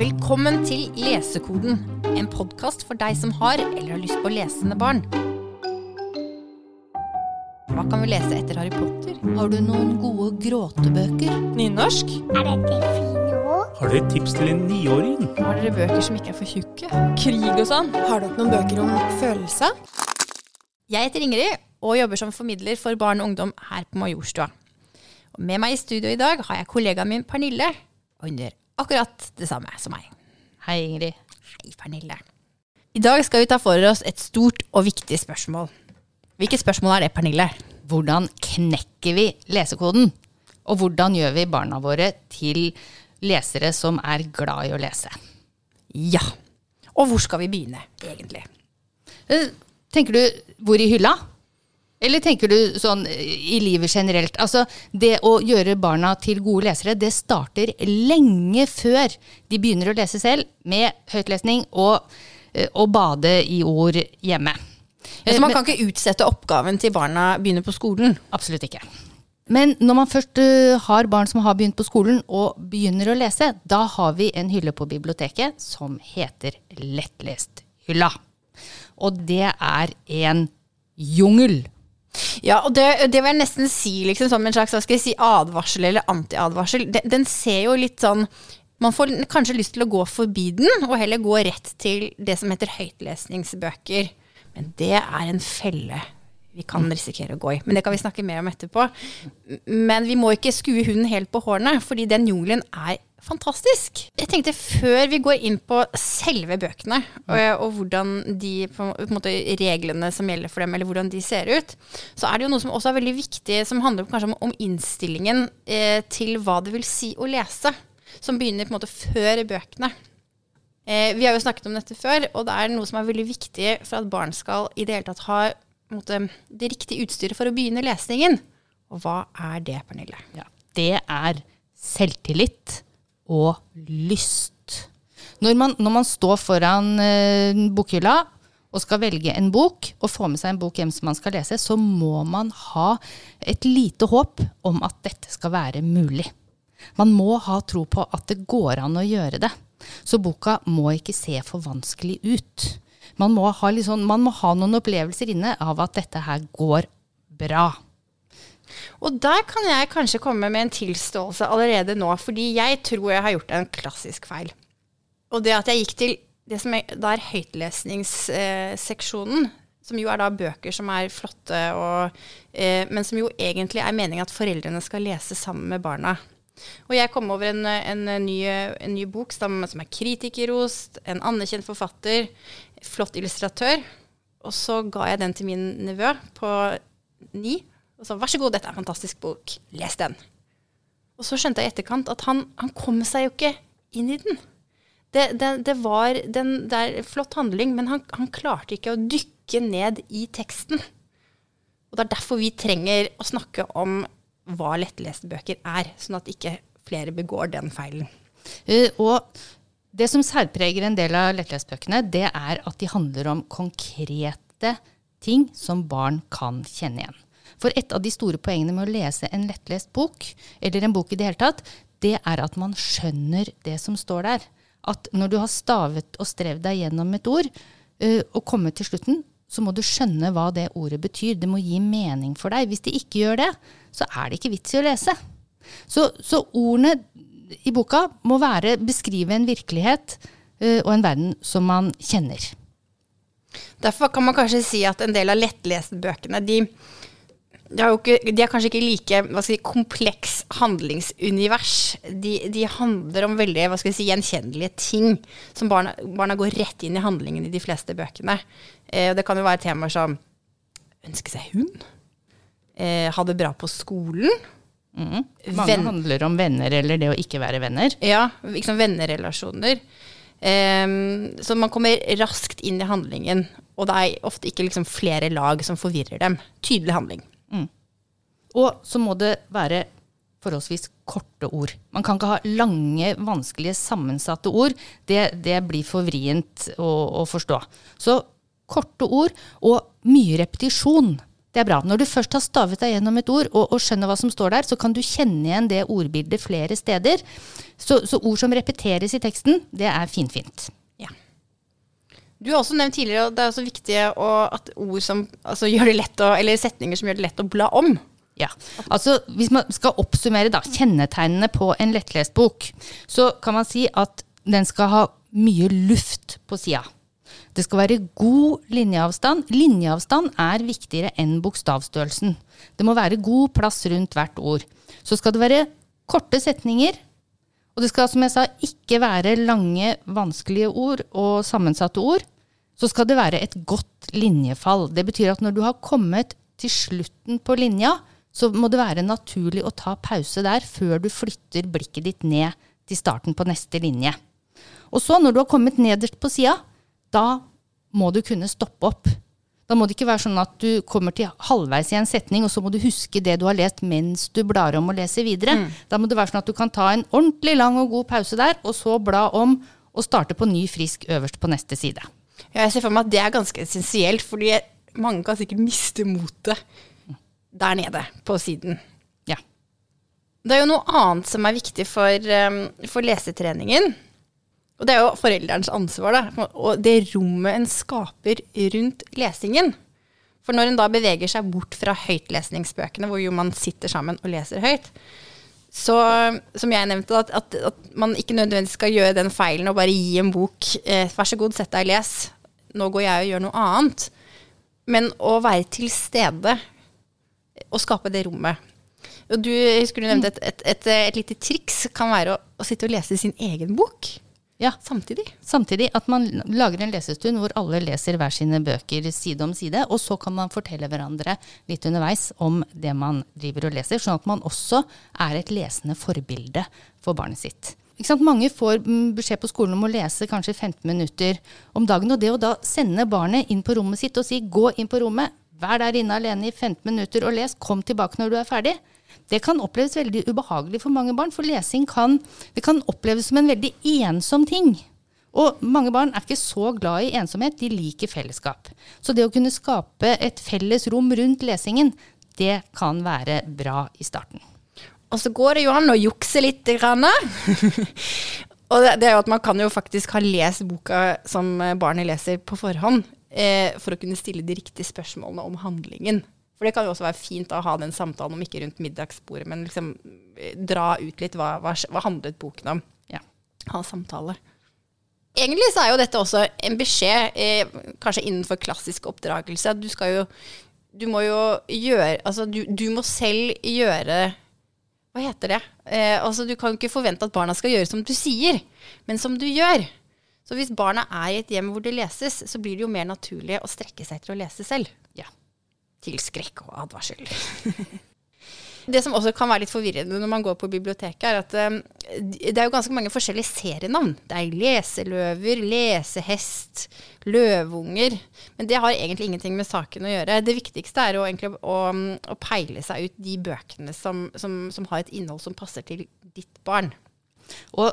Velkommen til Lesekoden, en podkast for deg som har eller har lyst på lesende barn. Hva kan vi lese etter Harry Potter? Har du noen gode gråtebøker? Nynorsk? Er det delfiner òg? Har dere tips til en niåring? Har dere bøker som ikke er for tjukke? Krig og sånn. Har dere noen bøker om følelser? Jeg heter Ingrid og jobber som formidler for barn og ungdom her på Majorstua. Og med meg i studio i dag har jeg kollegaen min Pernille, og hun gjør akkurat det samme som meg. Hei, Ingrid. Hei, Pernille. I dag skal vi ta for oss et stort og viktig spørsmål. Hvilket spørsmål er det, Pernille? Hvordan knekker vi lesekoden? Og hvordan gjør vi barna våre til lesere som er glad i å lese? Ja. Og hvor skal vi begynne, egentlig? Eh, Tenker du hvor i hylla? Eller tenker du sånn i livet generelt? Altså, det å gjøre barna til gode lesere, det starter lenge før de begynner å lese selv, med høytlesning og, å bade i ord hjemme. Eh, Så man men- kan ikke utsette oppgaven til barna begynner på skolen. Absolutt ikke. Men når man først eh, har barn som har begynt på skolen og begynner å lese, da har vi en hylle på biblioteket som heter Lettlesthylla. Og det er en jungel. Ja, og det, det vil jeg nesten si liksom, som en slags si, advarsel eller antiadvarsel. Den, den ser jo litt sånn Man får kanskje lyst til å gå forbi den, og heller gå rett til det som heter høytlesningsbøker. Men det er en felle vi kan risikere å gå i. Men det kan vi snakke mer om etterpå. Men vi må ikke skue hunden helt på hårene, fordi den jungelen er fantastisk. Jeg tenkte før vi går inn på selve bøkene, og, og hvordan de på, på en måte, reglene som gjelder for dem, eller hvordan de ser ut, så er det jo noe som også er veldig viktig, som handler kanskje om, om innstillingen eh, til hva det vil si å lese. Som begynner på en måte før bøkene. Eh, vi har jo snakket om dette før, og det er noe som er veldig viktig for at barn skal i det hele tatt ha måte, det riktige utstyret for å begynne lesningen. Og hva er det, Pernille? Ja, det er selvtillit og lyst. Når man, når man står foran eh, bokhylla og skal velge en bok, og få med seg en bok hjem som man skal lese, så må man ha et lite håp om at dette skal være mulig. Man må ha tro på at det går an å gjøre det. Så boka må ikke se for vanskelig ut. Man må ha, sånn- man må ha noen opplevelser inne av at dette her går bra. Og der kan jeg kanskje komme med en tilståelse allerede nå, fordi jeg tror jeg har gjort en klassisk feil. Og det at jeg gikk til det som er, er høytlesningsseksjonen, som jo er da bøker som er flotte, og, eh, men som jo egentlig er meningen at foreldrene skal lese sammen med barna. Og jeg kom over en, en, ny, en ny bok som, som er kritikerrost, en anerkjent forfatter, flott illustratør. Og så ga jeg den til min nevø på ni, og sa vær så god, dette er en fantastisk bok, les den. Og så skjønte jeg i etterkant at han, han kom seg jo ikke inn i den. Det, det, det var den, det flott handling, men han, han klarte ikke å dykke ned i teksten. Og det er derfor vi trenger å snakke om hva lettleste bøker er, sånn at ikke flere begår den feilen. Eh, og det som særpreger en del av lettlestbøkene, det er at de handler om konkrete ting som barn kan kjenne igjen. For et av de store poengene med å lese en lettlest bok, eller en bok i det hele tatt, det er at man skjønner det som står der. At når du har stavet og strevd deg gjennom et ord, eh, og kommet til slutten, så må du skjønne hva det ordet betyr. Det må gi mening for deg. Hvis det ikke gjør det, så er det ikke vits i å lese. Så, så ordene i boka må være beskrive en virkelighet uh, og en verden som man kjenner. Derfor kan man kanskje si at en del av lettleste bøkene, de, jo ikke, de er kanskje ikke like si, kompleks handlingsunivers. De, de handler om veldig si, gjenkjennelige ting, som barna, barna går rett inn i handlingen i de fleste bøkene. Eh, det kan jo være temaer som ønske seg hund, eh, ha det bra på skolen, Mm. Mange Venn- handler om venner eller det å ikke være venner. Ja, liksom vennerelasjoner. Ehm, så man kommer raskt inn i handlingen, og det er ofte ikke liksom flere lag som forvirrer dem. Tydelig handling. Og så må det være forholdsvis korte ord. Man kan ikke ha lange, vanskelige, sammensatte ord. Det, det blir for vrient å, å forstå. Så korte ord og mye repetisjon. Det er bra. Når du først har stavet deg gjennom et ord og, og skjønner hva som står der, så kan du kjenne igjen det ordbildet flere steder. Så, så ord som repeteres i teksten, det er finfint. Du har også nevnt tidligere at det er også viktig at ord som altså, gjør det lett å, eller setninger som gjør det lett å bla om. Ja, altså Hvis man skal oppsummere da, kjennetegnene på en lettlest bok, så kan man si at den skal ha mye luft på sida. Det skal være god linjeavstand. Linjeavstand er viktigere enn bokstavstørrelsen. Det må være god plass rundt hvert ord. Så skal det være korte setninger. Og det skal, som jeg sa, ikke være lange, vanskelige ord og sammensatte ord. Så skal det være et godt linjefall. Det betyr at når du har kommet til slutten på linja, så må det være naturlig å ta pause der før du flytter blikket ditt ned til starten på neste linje. Og så, når du har kommet nederst på sida, da må du kunne stoppe opp. Da må det ikke være sånn at du kommer til halvveis i en setning, og så må du huske det du har lest mens du blar om og leser videre. Da må det være sånn at du kan ta en ordentlig lang og god pause der, og så bla om og starte på ny frisk øverst på neste side. Ja, jeg ser for meg at det er ganske essensielt, fordi mange kan sikkert miste motet der nede på siden. Ja. Det er jo noe annet som er viktig for, um, for lesetreningen. Og det er jo foreldrenes ansvar, da. Og det rommet en skaper rundt lesingen. For når en da beveger seg bort fra høytlesningsbøkene, hvor jo man sitter sammen og leser høyt, så som jeg nevnte, at, at, at man ikke nødvendigvis skal gjøre den feilen og bare gi en bok eh, Vær så god, sett deg og les. Nå går jeg og gjør noe annet. Men å være til stede og skape det rommet. Og du husker du nevnte et, et, et, et lite triks kan være å, å sitte og lese sin egen bok ja. samtidig. Samtidig at man lager en lesestund hvor alle leser hver sine bøker side om side, og så kan man fortelle hverandre litt underveis om det man driver og leser, sånn at man også er et lesende forbilde for barnet sitt. Ikke sant? Mange får mm, beskjed på skolen om å lese kanskje 15 minutter om dagen. Og det å da sende barnet inn på rommet sitt og si 'gå inn på rommet', vær der inne alene i 15 minutter og les, kom tilbake når du er ferdig, det kan oppleves veldig ubehagelig for mange barn. For lesing kan, det kan oppleves som en veldig ensom ting. Og mange barn er ikke så glad i ensomhet, de liker fellesskap. Så det å kunne skape et felles rom rundt lesingen, det kan være bra i starten. Og så går det jo an å jukse litt. Grann. og det, det er jo at man kan jo faktisk ha lest boka som barnet leser på forhånd, eh, for å kunne stille de riktige spørsmålene om handlingen. For det kan jo også være fint å ha den samtalen, om ikke rundt middagsbordet, men liksom eh, dra ut litt hva, hva, hva handlet boken om. Ja. Ha samtale. Egentlig så er jo dette også en beskjed, eh, kanskje innenfor klassisk oppdragelse, at du skal jo Du må jo gjøre Altså, du, du må selv gjøre Hva heter det? Eh, altså, du kan jo ikke forvente at barna skal gjøre som du sier, men som du gjør. Så hvis barna er i et hjem hvor det leses, så blir det jo mer naturlig å strekke seg etter å lese selv. Ja. Til skrekk og advarsel. Det som også kan være litt forvirrende når man går på biblioteket, er at um, det er jo ganske mange forskjellige serienavn. Det er leseløver, lesehest, løvunger. Men det har egentlig ingenting med saken å gjøre. Det viktigste er jo egentlig å, å peile seg ut de bøkene som, som, som har et innhold som passer til ditt barn. Og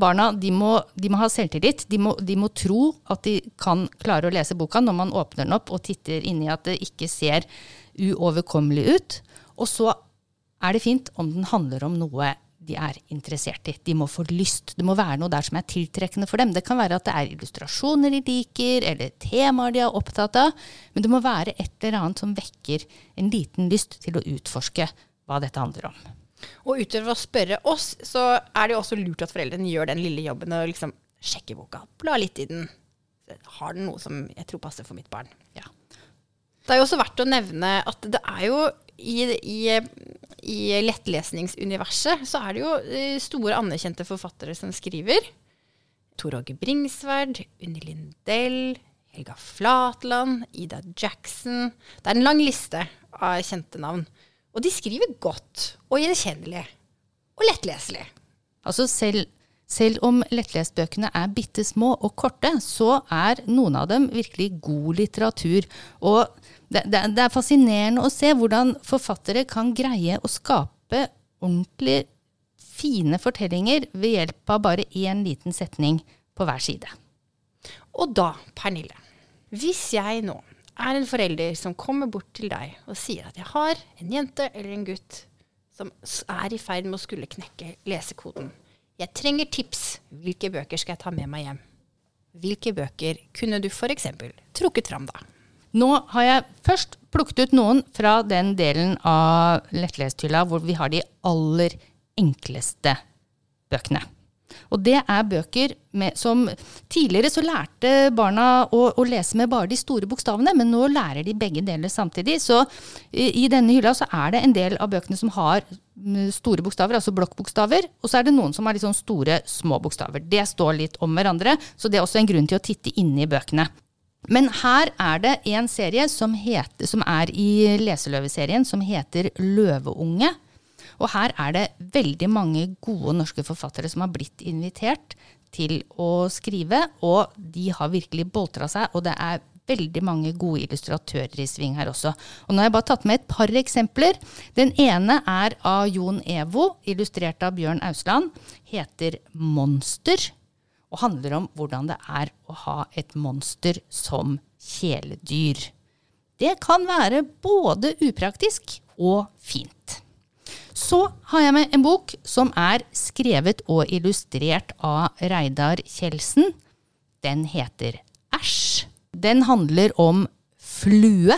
barna de må, de må ha selvtillit. De må, de må, tro at de kan klare å lese boka når man åpner den opp og titter inni at det ikke ser uoverkommelig ut. Og så er det fint om den handler om noe de er interessert i. De må få lyst. Det må være noe der som er tiltrekkende for dem. Det kan være at det er illustrasjoner de liker, eller temaer de er opptatt av. Men det må være et eller annet som vekker en liten lyst til å utforske hva dette handler om. Og utover å spørre oss, så er det jo også lurt at foreldrene gjør den lille jobben og liksom sjekker boka. Bla litt i den. Har den noe som jeg tror passer for mitt barn? Ja. Det er jo også verdt å nevne at det er jo i, i, i lettlesningsuniverset så er det jo eh, store anerkjente forfattere som skriver. Tor Åge Bringsværd, Unni Lindell, Helga Flatland, Ida Jackson. Det er en lang liste av kjente navn. Og de skriver godt og gjenkjennelig. Og lettleselig. Altså selv, selv om lettlestbøkene er bitte små og korte, så er noen av dem virkelig god litteratur. Og det, det, det er fascinerende å se hvordan forfattere kan greie å skape ordentlig fine fortellinger ved hjelp av bare én liten setning på hver side. Og da, Pernille, hvis jeg nå er en forelder som kommer bort til deg og sier at jeg har en jente eller en gutt som er i ferd med å skulle knekke lesekoden. Jeg trenger tips. Hvilke bøker skal jeg ta med meg hjem? Hvilke bøker kunne du f.eks. trukket fram da? Nå har jeg først plukket ut noen fra den delen av lettlesthylla hvor vi har de aller enkleste bøkene. Og det er bøker med, som Tidligere så lærte barna å, å lese med bare de store bokstavene, men nå lærer de begge deler samtidig. Så i, i denne hylla så er det en del av bøkene som har mm, store bokstaver, altså blokkbokstaver. Og så er det noen som har litt sånn store, små bokstaver. Det står litt om hverandre, så det er også en grunn til å titte inne i bøkene. Men her er det en serie som, heter, som er i Leseløveserien, som heter Løveunge. Og her er det veldig mange gode norske forfattere som har blitt invitert til å skrive, og de har virkelig boltra seg, og det er veldig mange gode illustratører i sving her også. Og nå har jeg bare tatt med et par eksempler. Den ene er av Jon Evo, illustrert av Bjørn Ausland, heter Monster og handler om hvordan det er å ha et monster som kjæledyr. Det kan være både upraktisk og fint. Så har jeg med en bok som er skrevet og illustrert av Reidar Kjeldsen. Den heter Æsj. Den handler om flue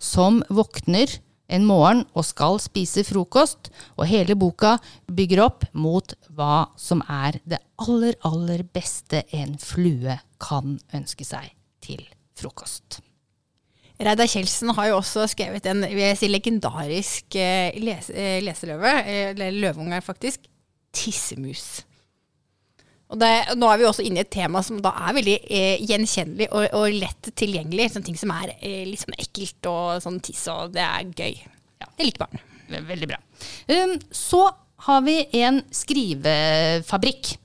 som våkner en morgen og skal spise frokost, og hele boka bygger opp mot hva som er det aller, aller beste en flue kan ønske seg til frokost. Reidar Kjeldsen har jo også skrevet en si, legendarisk les eh, leseløve, eh, eller løveunge faktisk, 'Tissemus'. Og det, nå er vi også inne i et tema som da er veldig eh, gjenkjennelig og, og lett tilgjengelig. Sånne ting som er eh, litt sånn ekkelt og sånn tiss, og det er gøy. Ja. Det liker barn. Veldig bra. Um, så har vi en skrivefabrikk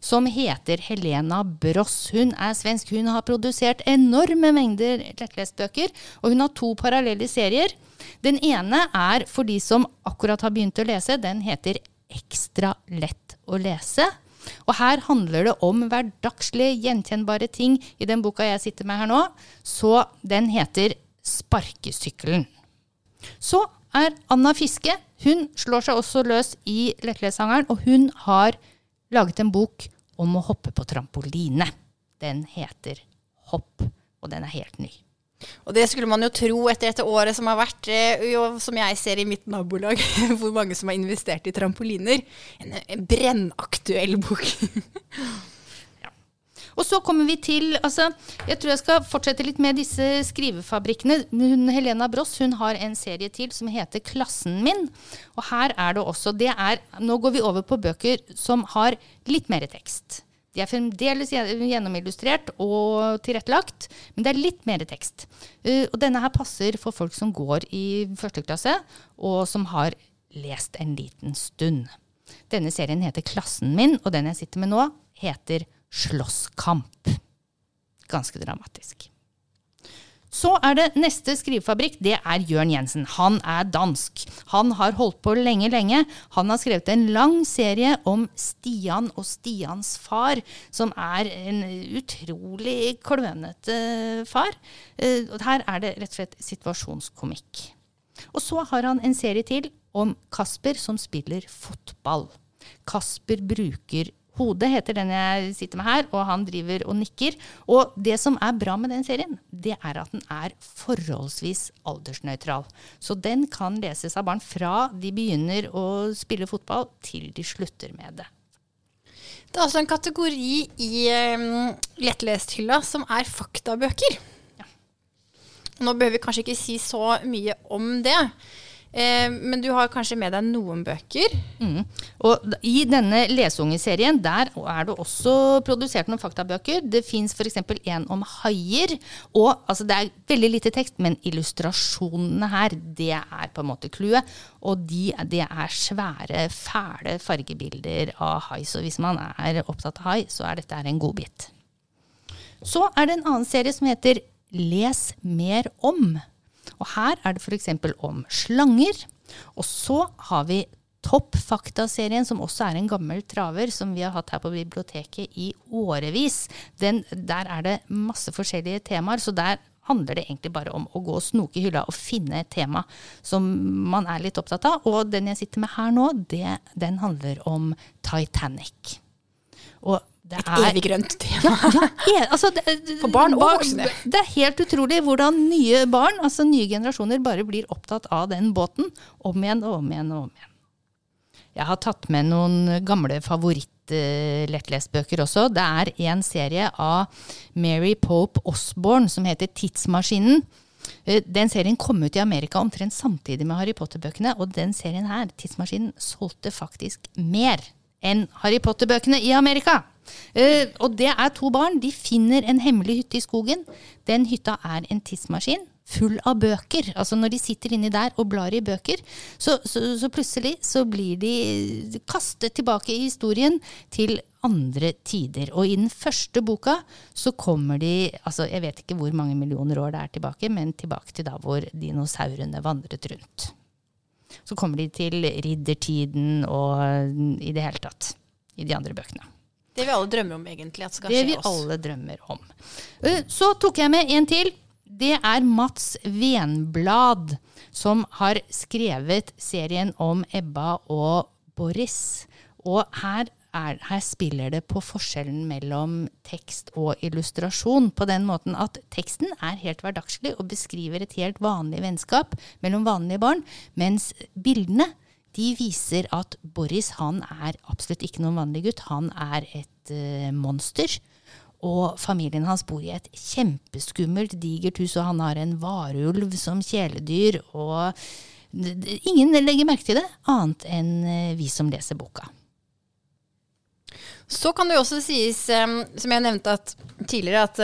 som heter Helena Bross. Hun er svensk. Hun har produsert enorme mengder lettlestbøker, og hun har to parallelle serier. Den ene er for de som akkurat har begynt å lese. Den heter Ekstra lett å lese. Og her handler det om hverdagslige, gjenkjennbare ting i den boka jeg sitter med her nå. Så den heter Sparkesykkelen. Så er Anna Fiske. Hun slår seg også løs i Lettlesangeren, og hun har laget en bok om å hoppe på trampoline. Den heter Hopp, og den er helt ny. Og det skulle man jo tro etter dette året som har vært, eh, som jeg ser i mitt nabolag, hvor mange som har investert i trampoliner. En brennaktuell bok. Og så kommer vi til altså, Jeg tror jeg skal fortsette litt med disse skrivefabrikkene. Hun, Helena Bross hun har en serie til som heter Klassen min. Og her er det også det er, Nå går vi over på bøker som har litt mer tekst. De er fremdeles gjennomillustrert og tilrettelagt, men det er litt mer tekst. Uh, og denne her passer for folk som går i første klasse, og som har lest en liten stund. Denne serien heter Klassen min, og den jeg sitter med nå, heter Slåsskamp. Ganske dramatisk. Så er det neste skrivefabrikk. Det er Jørn Jensen. Han er dansk. Han har holdt på lenge, lenge. Han har skrevet en lang serie om Stian og Stians far, som er en utrolig klønete far. Eh, Her er det rett og slett situasjonskomikk. Og så har han en serie til om Kasper som spiller fotball. Kasper bruker hodet, heter den jeg sitter med her, og han driver og nikker. Og det som er bra med den serien, det er at den er forholdsvis aldersnøytral. Så den kan leses av barn fra de begynner å spille fotball, til de slutter med det. Det er også en kategori i um, lettlesthylla som er faktabøker. Nå behøver vi kanskje ikke si så mye om det. Eh, men du har kanskje med deg noen bøker. Mm. Og I denne leseungeserien der er det også produsert noen faktabøker. Det fins f.eks. en om haier. Og altså, Det er veldig lite tekst, men illustrasjonene her, det er på en måte clouet. Og de, det er svære, fæle fargebilder av hai. Så hvis man er opptatt av hai, så er dette en godbit. Så er det en annen serie som heter Les mer om. Og her er det f.eks. om slanger. Og så har vi Topp fakta-serien, som også er en gammel traver som vi har hatt her på biblioteket i årevis. Den, der er det masse forskjellige temaer, så der handler det egentlig bare om å gå og snoke i hylla og finne et tema som man er litt opptatt av. Og den jeg sitter med her nå, det, den handler om Titanic. Og det er Evig grønt tema. ja, ja, altså, det, For barn og voksne. Det er helt utrolig hvordan nye barn, altså nye generasjoner, bare blir opptatt av den båten om igjen og om igjen og om igjen. Jeg har tatt med noen gamle favoritt-lettlesbøker også. Det er en serie av Mary Pope Osborne som heter Tidsmaskinen. Eh, Den serien kom ut i Amerika omtrent samtidig med Harry Potter-bøkene, og den serien her, Tidsmaskinen, solgte faktisk mer enn Harry Potter-bøkene i Amerika. Eh, og det er to barn. De finner en hemmelig hytte i skogen. Den hytta er en tidsmaskin full av bøker. Altså når de sitter inni der og blar i bøker, så, så, så plutselig så blir de kastet tilbake i historien til andre tider. Og i den første boka så kommer de, altså jeg vet ikke hvor mange millioner år det er tilbake, men tilbake til da hvor dinosaurene vandret rundt. Så kommer de til riddertiden og i det hele tatt. I de andre bøkene. Det vi alle drømmer om, egentlig. At skal Det skje vi oss. alle drømmer om. Eh, Så tok jeg med en til. Det er Mats Venblad, som har skrevet serien om Ebba og Boris. Og her, er, her spiller det på forskjellen mellom tekst og illustrasjon. På den måten at teksten er helt hverdagslig og beskriver et helt vanlig vennskap mellom vanlige barn, mens bildene de viser at Boris han er absolutt ikke noen vanlig gutt. Han er et uh, monster. Og familien hans bor i et kjempeskummelt, digert hus, og han har en varulv som kjæledyr. Og ingen legger merke til det, annet enn eh, vi som leser boka. Så kan det jo også sies, som jeg nevnte tidligere, at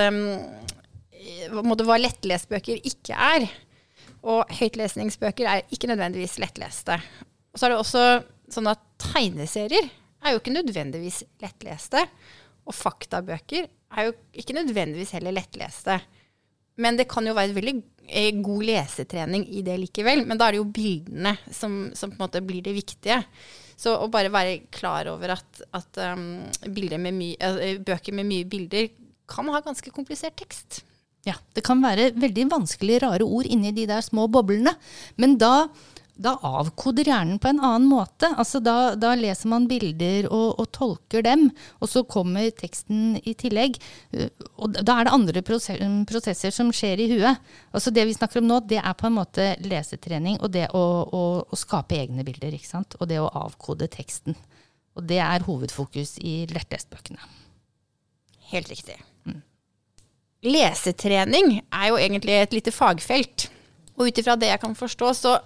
hva lettlesbøker ikke er. Og høytlesningsbøker er ikke nødvendigvis lettleste. Og så er det også sånn at tegneserier er jo ikke nødvendigvis lettleste. Og faktabøker er jo ikke nødvendigvis heller lettleste. Men det kan jo være veldig eh, god lesetrening i det likevel. Men da er det jo bildene som, som på en måte blir det viktige. Så å bare være klar over at, at um, med my, uh, bøker med mye bilder kan ha ganske komplisert tekst. Ja, det kan være veldig vanskelige, rare ord inni de der små boblene. Men da, da avkoder hjernen på en annen måte. Altså da, da leser man bilder og, og tolker dem, og så kommer teksten i tillegg. Uh, Og da er det andre prosesser som skjer i huet. Altså det vi snakker om nå, det er på en måte lesetrening og det å, å, å skape egne bilder. ikke sant? Og det å avkode teksten. Og det er hovedfokus i lettlestbøkene. Helt riktig. Lesetrening er jo egentlig et lite fagfelt. Og ut ifra det jeg kan forstå, så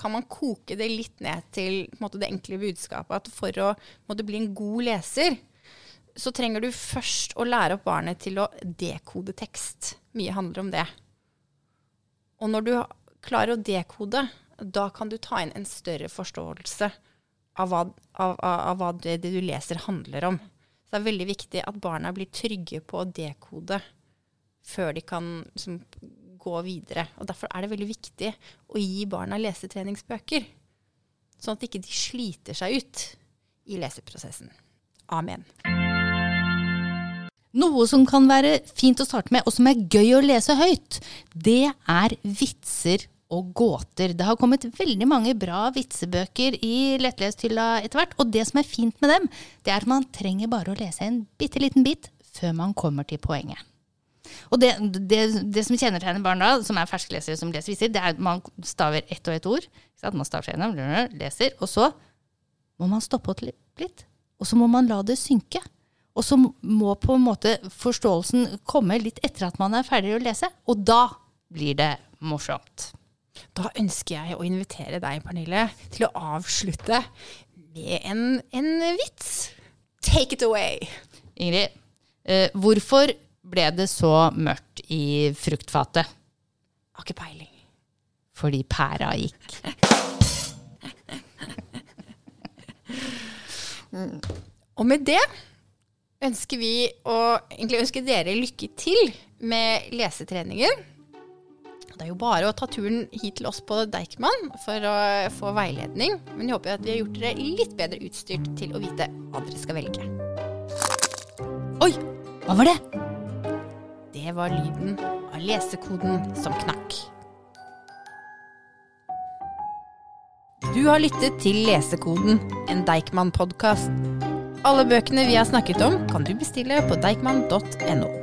kan man koke det litt ned til en måte, det enkle budskapet at for å på måte, bli en god leser, så trenger du først å lære opp barnet til å dekode tekst. Mye handler om det. Og når du klarer å dekode, da kan du ta inn en større forståelse av hva, av, av, av hva det, det du leser handler om. Så det er veldig viktig at barna blir trygge på å dekode før de kan liksom, gå videre. Og Derfor er det veldig viktig å gi barna lesetreningsbøker, sånn at ikke de sliter seg ut i leseprosessen. Amen. Noe som kan være fint å starte med, og som er gøy å lese høyt, det er vitser og gåter. Det har kommet veldig mange bra vitsebøker i lettlesthylla etter hvert. Og det som er fint med dem, det er at man trenger bare å lese en bitte liten bit før man kommer til poenget. Og det, det, det som kjennetegner barn da, som er fersklesere som leser viser, det er at man staver ett og ett ord. Man staver seg gjennom, leser, og så må man stoppe opp litt. Og så må man la det synke. Og så må på en måte forståelsen komme litt etter at man er ferdig å lese. Og da blir det morsomt. Da ønsker jeg å invitere deg, Pernille, til å avslutte med en, en vits. Take it away. Ingrid, eh, hvorfor ble det så mørkt i fruktfatet? Har ikke peiling. Fordi pæra gikk. Og med det ønsker vi å egentlig ønsker dere lykke til med lesetreningen. Det er jo bare å ta turen hit til oss på Deichman for å få veiledning. Men jeg håper at vi har gjort dere litt bedre utstyrt til å vite hva dere skal velge. Oi, hva var det? Det var lyden av lesekoden som knakk. Du har lyttet til Lesekoden, en Deichman-podkast. Alle bøkene vi har snakket om, kan du bestille på deichman.no.